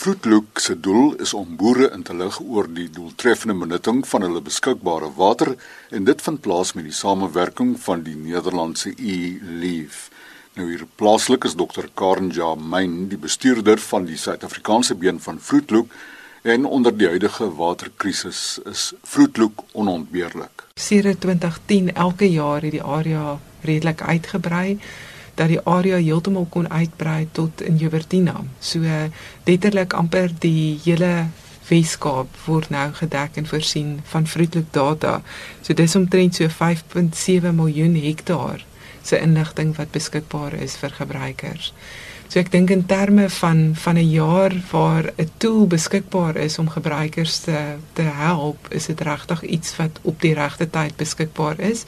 Vroetloek se doel is om boere in te lig oor die doeltreffende benutting van hulle beskikbare water en dit vind plaas met die samewerking van die Nederlandse e-Leaf. Nou hier plaaslik is Dr. Karen Jamain, die bestuurder van die Suid-Afrikaanse been van Vroetloek en onder die huidige waterkrisis is Vroetloek onontbeerlik. Sedert 2010 elke jaar het die area redelik uitgebrei dat die area heeltemal kon uitbrei tot in Joubertina. So letterlik amper die hele Weskaap word nou gedek en voorsien van vroedelik data. So dis omtrent so 5.7 miljoen hektaar se inligting wat beskikbaar is vir gebruikers. So ek dink in terme van van 'n jaar waar 'n tool beskikbaar is om gebruikers te te help, is dit regtig iets wat op die regte tyd beskikbaar is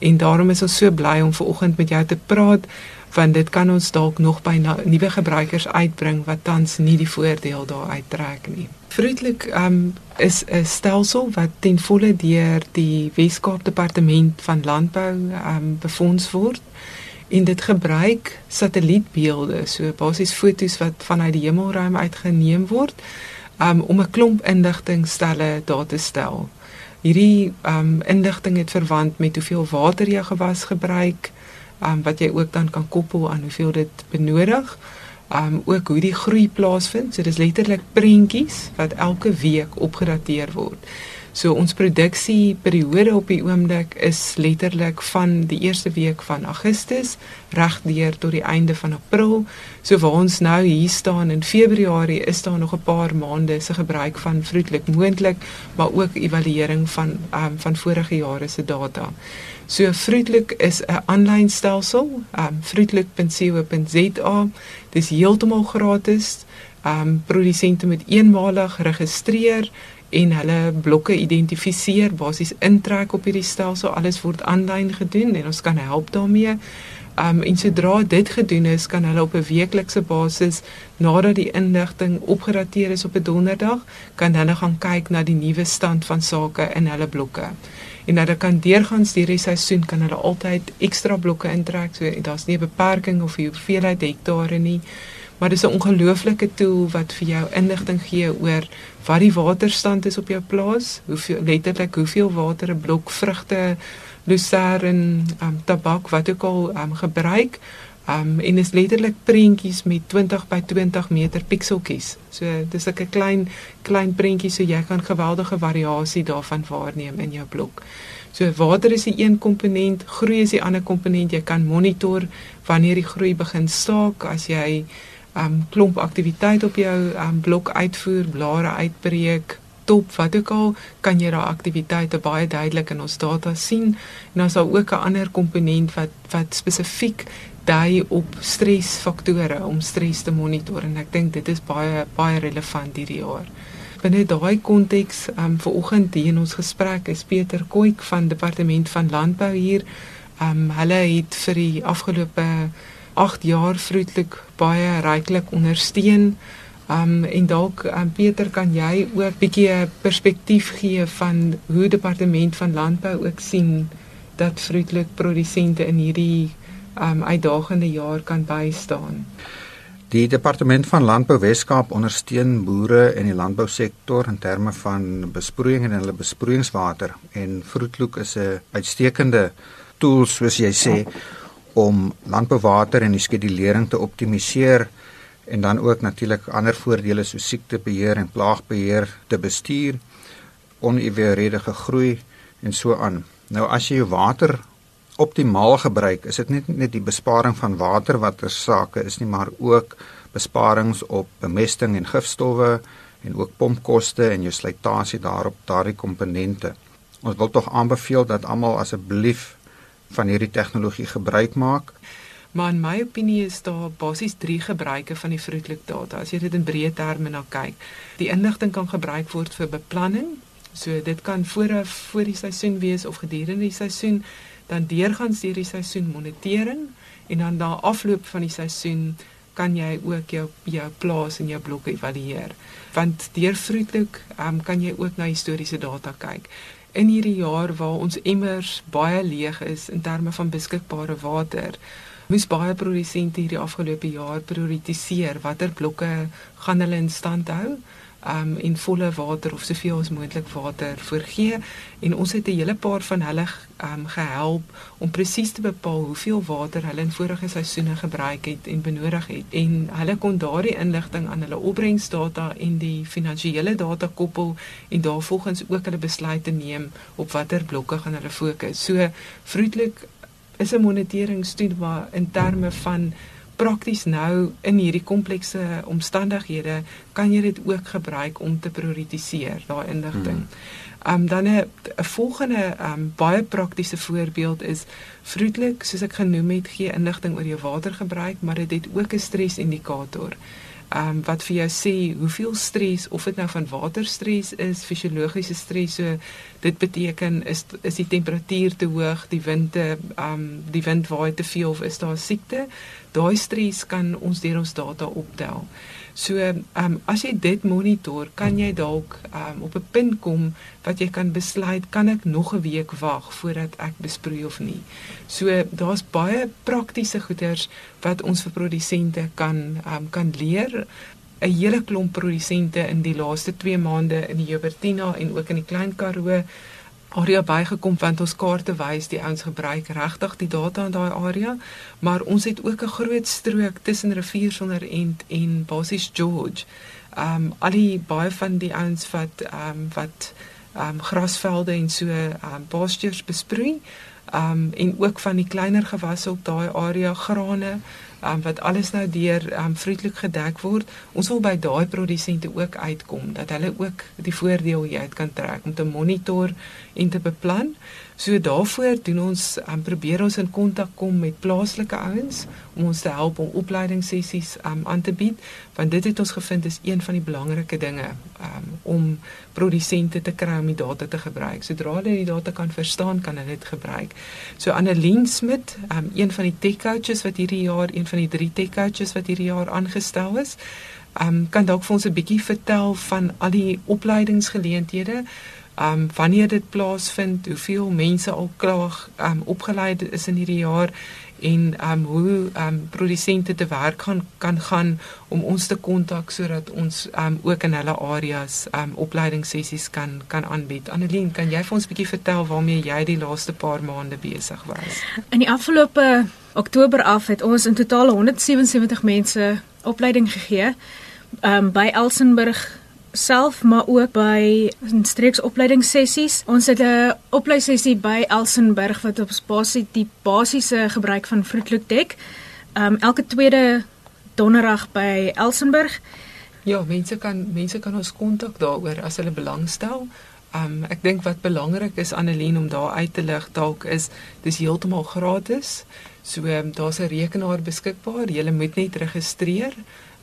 en daarom is ons so bly om ver oggend met jou te praat want dit kan ons dalk nog by nuwe gebruikers uitbring wat tans nie die voordeel daar uittrek nie. Vriendelik um, is 'n stelsel wat ten volle deur die Weskaap Departement van Landbou um, befonds word en dit gebruik satellietbeelde, so basies foto's wat vanuit die hemelruim uitgeneem word um, om 'n klomp inligtingstelle daar te stel. Hierdie um inligting het verwant met hoeveel water jy gewas gebruik, um wat jy ook dan kan koppel aan hoeveel dit benodig. Um ook hoe die groei plaasvind. So dis letterlik prentjies wat elke week opgedateer word. So ons produksieperiode op die oomblik is letterlik van die eerste week van Augustus regdeur tot die einde van April. So waar ons nou hier staan in Februarie is daar nog 'n paar maande se gebruik van vroedelik moontlik, maar ook evaluering van um, van vorige jare se data. So vroedelik is 'n aanlyn stelsel, um vroedelik.co.za. Dis heeltemal gratis. Um produsente moet eenmalig registreer en hulle blokke identifiseer, basies intrek op hierdie stelsel. Alles word aanlyn gedoen en ons kan help daarmee. Um en sodra dit gedoen is, kan hulle op 'n weeklikse basis nadat die inligting opgedateer is op 'n donderdag, kan hulle gaan kyk na die nuwe stand van sake in hulle blokke. En hulle kan deurgaan hierdie seisoen kan hulle altyd ekstra blokke intrek. So daar's nie 'n beperking of hoeveelheid hektare nie maar dis 'n ongelooflike tool wat vir jou inligting gee oor wat die waterstand is op jou plaas, hoeveel letterlik hoeveel water 'n blok vrugte, lucerne, um, tabak wat ook al um, gebruik. Um, en is letterlik prentjies met 20 by 20 meter pikseltjies. So dis 'n klein klein prentjie so jy kan geweldige variasie daarvan waarneem in jou blok. So water is die een komponent, groei is die ander komponent. Jy kan monitor wanneer die groei begin staak as jy um klomp aktiwiteit op jou um blok uitvoer, blare uitbreek, top wat ook al, kan jy daai aktiwiteite baie duidelik in ons data sien. En dan is daar ook 'n ander komponent wat wat spesifiek dui op stresfaktore om stres te monitor en ek dink dit is baie baie relevant hierdie jaar. Binne daai konteks, um vanoggend hier in ons gesprek is Pieter Koek van Departement van Landbou hier. Um hulle het vir die afgelope 8 jaar vroedelik baie ryklik ondersteun. Um en dalk um, Pieter kan jy ook bietjie 'n perspektief gee van hoe departement van landbou ook sien dat vroedelik produsente in hierdie um uitdagende jaar kan bystaan. Die departement van landbou Weskaap ondersteun boere in die landbousektor in terme van besproeiing en hulle besproeiingswater en vroedelik is 'n uitstekende tool soos jy sê ja om landbouwater en die skedulering te optimaliseer en dan ook natuurlik ander voordele soos siektebeheer en plaagbeheer te bestuur, onevenredige groei en so aan. Nou as jy jou water optimaal gebruik, is dit net net die besparing van water wat ter sake is nie, maar ook besparings op bemesting en gifstowwe en ook pompkoste en jou slytasie daarop daardie komponente. Ons wil tog aanbeveel dat almal asseblief van hierdie tegnologie gebruik maak. Maar in my opinie is daar basies 3 gebruike van die vroedelik data. As jy dit in breë terme na kyk, die inligting kan gebruik word vir beplanning. So dit kan voor voor die seisoen wees of gedurende die seisoen, dan deurgangs deur die seisoen monitering en dan na afloop van die seisoen kan jy ook jou jou plaas en jou blokke evalueer. Want deur vroedelik um, kan jy ook na historiese data kyk in hierdie jaar waar ons emmers baie leeg is in terme van beskikbare water, moes baie produsente hierdie afgelope jaar prioritiseer watter blokke gaan hulle in stand hou um en volle water of soveel as moontlik water voorgee en ons het 'n hele paar van hulle um gehelp om presies te bepaal hoeveel water hulle in vorige seisoene gebruik het en benodig het en hulle kon daardie inligting aan hulle opbrengsdata en die finansiële data koppel en daarvolgens ook hulle besluite neem op watter blokke gaan hulle fokus. So vroedelik is 'n moniteringstoel maar in terme van prakties nou in hierdie komplekse omstandighede kan jy dit ook gebruik om te prioritiseer daai inligting. Ehm um, dan 'n volgende ehm um, baie praktiese voorbeeld is vroedelik soos ek genoem het gee inligting oor jou watergebruik, maar dit het ook 'n stresindikator ehm um, wat vir jou sê hoeveel stres of dit nou van waterstres is, fisiologiese stres, so dit beteken is is die temperatuur te hoog, die winde ehm um, die wind waai te veel of is daar siekte? Daai stres kan ons deur ons data optel. So, ehm um, as jy dit monitor, kan jy dalk ehm um, op 'n punt kom wat jy kan besluit kan ek nog 'n week wag voordat ek besproei of nie. So, daar's baie praktiese goeders wat ons vir produsente kan ehm um, kan leer. 'n Hele klomp produsente in die laaste 2 maande in die Joubertina en ook in die Klein Karoo area bygekom want ons kaarte wys die ouens gebruik regtig die data in daai area maar ons het ook 'n groot strook tussen rivier sonder end en basies George. Ehm um, al die baie van die ouens wat ehm um, wat ehm um, grasvelde en so ehm um, pastures besproei. Ehm um, en ook van die kleiner gewasse op daai area grane um, wat alles nou deur um, vroedelik gedek word. Ons wil by daai produsente ook uitkom dat hulle ook die voordeel hieruit kan trek om te monitor en te beplan. So daarvoor doen ons um, probeer ons in kontak kom met plaaslike ouens om ons te help om opleidingssessies um, aan te bied want dit het ons gevind is een van die belangrike dinge um, om produsente te kry om die data te gebruik. Sodra hulle die data kan verstaan, kan hulle dit gebruik. So Annelien Smit, um, een van die tech coaches wat hierdie jaar een van die drie tech coaches wat hierdie jaar aangestel is, um, kan dalk vir ons 'n bietjie vertel van al die opleidingsgeleenthede. Um wanneer dit plaasvind, hoeveel mense al klaar um opgelei is in hierdie jaar en um hoe um produsente te werk kan kan gaan om ons te kontak sodat ons um ook in hulle areas um opleidingssessies kan kan aanbied. Annelien, kan jy vir ons 'n bietjie vertel waarmee jy die laaste paar maande besig was? In die afgelope Oktober af het ons in totaal 177 mense opleiding gegee um by Elsenburg self maar ook by streeksopleidingssessies. Ons het 'n opleidingssessie by Elsenburg wat op basis die basiese gebruik van Fruitloop dek. Um elke tweede donderdag by Elsenburg. Ja, mense kan mense kan ons kontak daaroor as hulle belangstel. Um ek dink wat belangrik is Annelien om daar uit te lig dalk is dis heeltemal gratis. So um, daar's 'n rekenaar beskikbaar. Jy moet net registreer.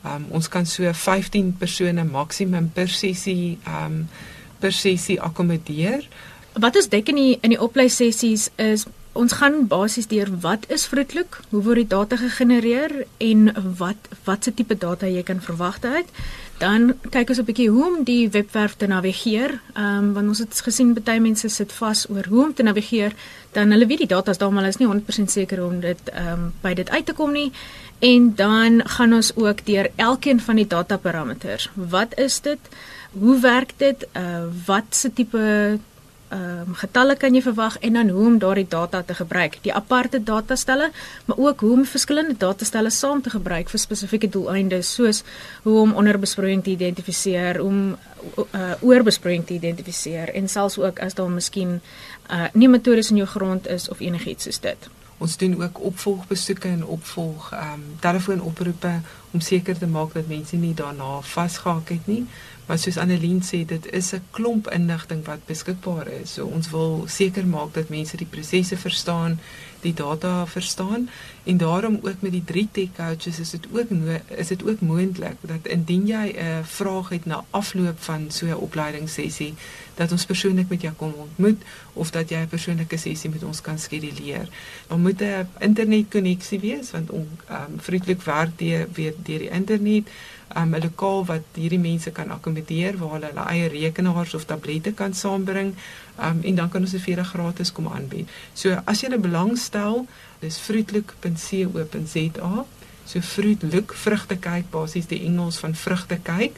Um, ons kan so 15 persone maksimum per sessie um per sessie akkommodeer. Wat ons dek in die in die oplei sessies is ons gaan basies deur wat is Fruitloop, hoe word die data gegenereer en wat watse tipe data jy kan verwag uit. Dan kyk ons 'n bietjie hoe om die webwerf te navigeer. Ehm um, want ons het gesien baie mense sit vas oor hoe om te navigeer, dan hulle weet die data is daar maar hulle is nie 100% seker om dit ehm um, by dit uit te kom nie. En dan gaan ons ook deur elkeen van die data parameters. Wat is dit? Hoe werk dit? Uh wat se tipe ehm um, getalle kan jy verwag en dan hoe om daardie data te gebruik? Die aparte datastelle, maar ook hoe om verskillende datastelle saam te gebruik vir spesifieke doeleindes, soos hoe om onderbesproeiing te identifiseer, om uh oorbesproeiing te identifiseer en selfs ook as daar miskien uh nie metodes in jou grond is of enigiets soos dit. Ons doen ook opvolgbesoeke en opvolg ehm um, telefoonoproepe om seker te maak dat mense nie daarna vasgehak het nie. Maar soos Annelien sê, dit is 'n klomp inligting wat beskikbaar is. So ons wil seker maak dat mense die prosesse verstaan, die data verstaan en daarom ook met die drie tech coaches is dit ook is dit ook moontlik dat indien jy 'n vraag het na afloop van so 'n opleidingssessie dat ons persoonlik met jou kom ontmoet of dat jy 'n persoonlike sessie met ons kan skeduleer. Dan moet 'n internetkonneksie wees want ons um, vriendelik werk die weet deur die internet, um, 'n lokaal wat hierdie mense kan akkommodeer waar hulle hulle eie rekenaars of tablette kan saambring, um, en dan kan ons dit vir julle gratis kom aanbied. So as jy belangstel, dis fruitlook.co.za. So fruitlook vrugte kyk basies die Engels van vrugte kyk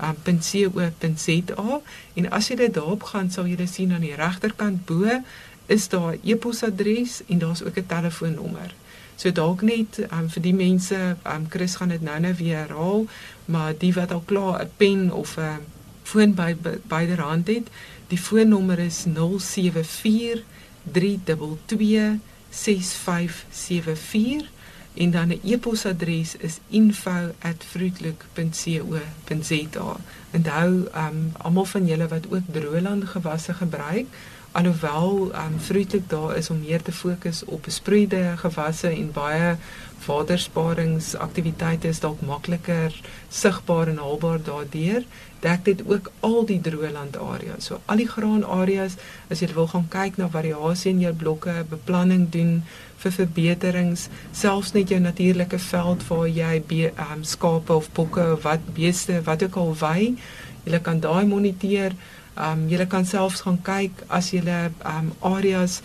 um, .co.za en as jy dit daarop gaan sal jy sien aan die regterkant bo is daar 'n e-posadres en daar's ook 'n telefoonnommer. So dalk net um, vir die mense, um, Chris gaan dit nou-nou weer herhaal, maar die wat al klaar 'n pen of 'n foon by byderhand het, die foonnommer is 074 322 6574 en dan 'n e-posadres is info@fruitlook.co.za. Onthou, um, almal van julle wat ook droëland gewasse gebruik, alhoewel um vroetelik daar is om meer te fokus op besproeide gewasse en baie watersparingsaktiwiteite is dalk makliker sigbaar en haalbaar daardeur dek dit ook al die droëland areas. So al die graan areas as jy wil gaan kyk na variasie in jou blokke, beplanning doen vir verbeterings, selfs net jou natuurlike veld waar jy be, um, skape of bokke of wat beeste, wat ook al wy, jy kan daai moniteer. Um jy kan selfs gaan kyk as jy um areas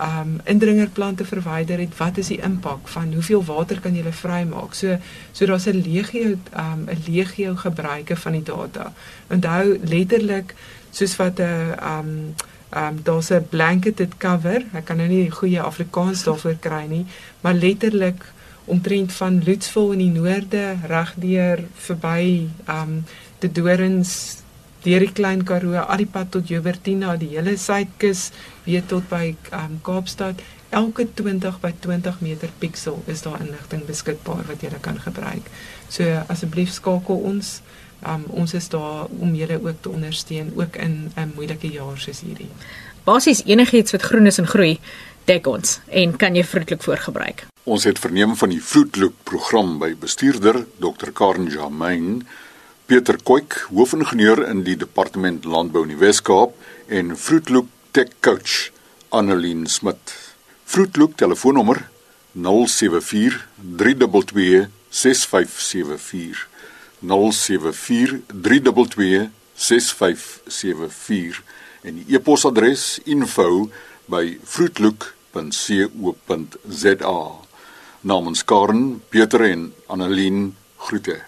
um indringerplante verwyder het, wat is die impak van hoeveel water kan jy vrymaak? So so daar's 'n legio um 'n legio gebruike van die data. Onthou letterlik soos wat 'n um um daar's 'n blanketed cover. Ek kan nou nie die goeie Afrikaans daarvoor kry nie, maar letterlik omtrent van Lutsville in die noorde regdeur verby um die Dorings deur die Klein Karoo, al die pad tot Joubertina, die hele suidkus, weer tot by um, Kaapstad. Elke 20 by 20 meter piksel is daar inligting beskikbaar wat jy kan gebruik. So asseblief skakel ons. Um, ons is daar om julle ook te ondersteun ook in 'n moeilike jaar soos hierdie. Basies enigiets wat groen is en groei, dek ons en kan jy vrolik voorgebruik. Ons het verneem van die Vroetlook program by bestuurder Dr. Karen Jamain Pieter Koek, hoofingenieur in die departement landbou in die Wes-Kaap en Fruitloop Tech Coach Annelien Smit. Fruitloop telefoonnommer 074 322 6574 074 322 6574 en die e-posadres info@fruitlook.co.za namens Karen, Pieter en Annelien groete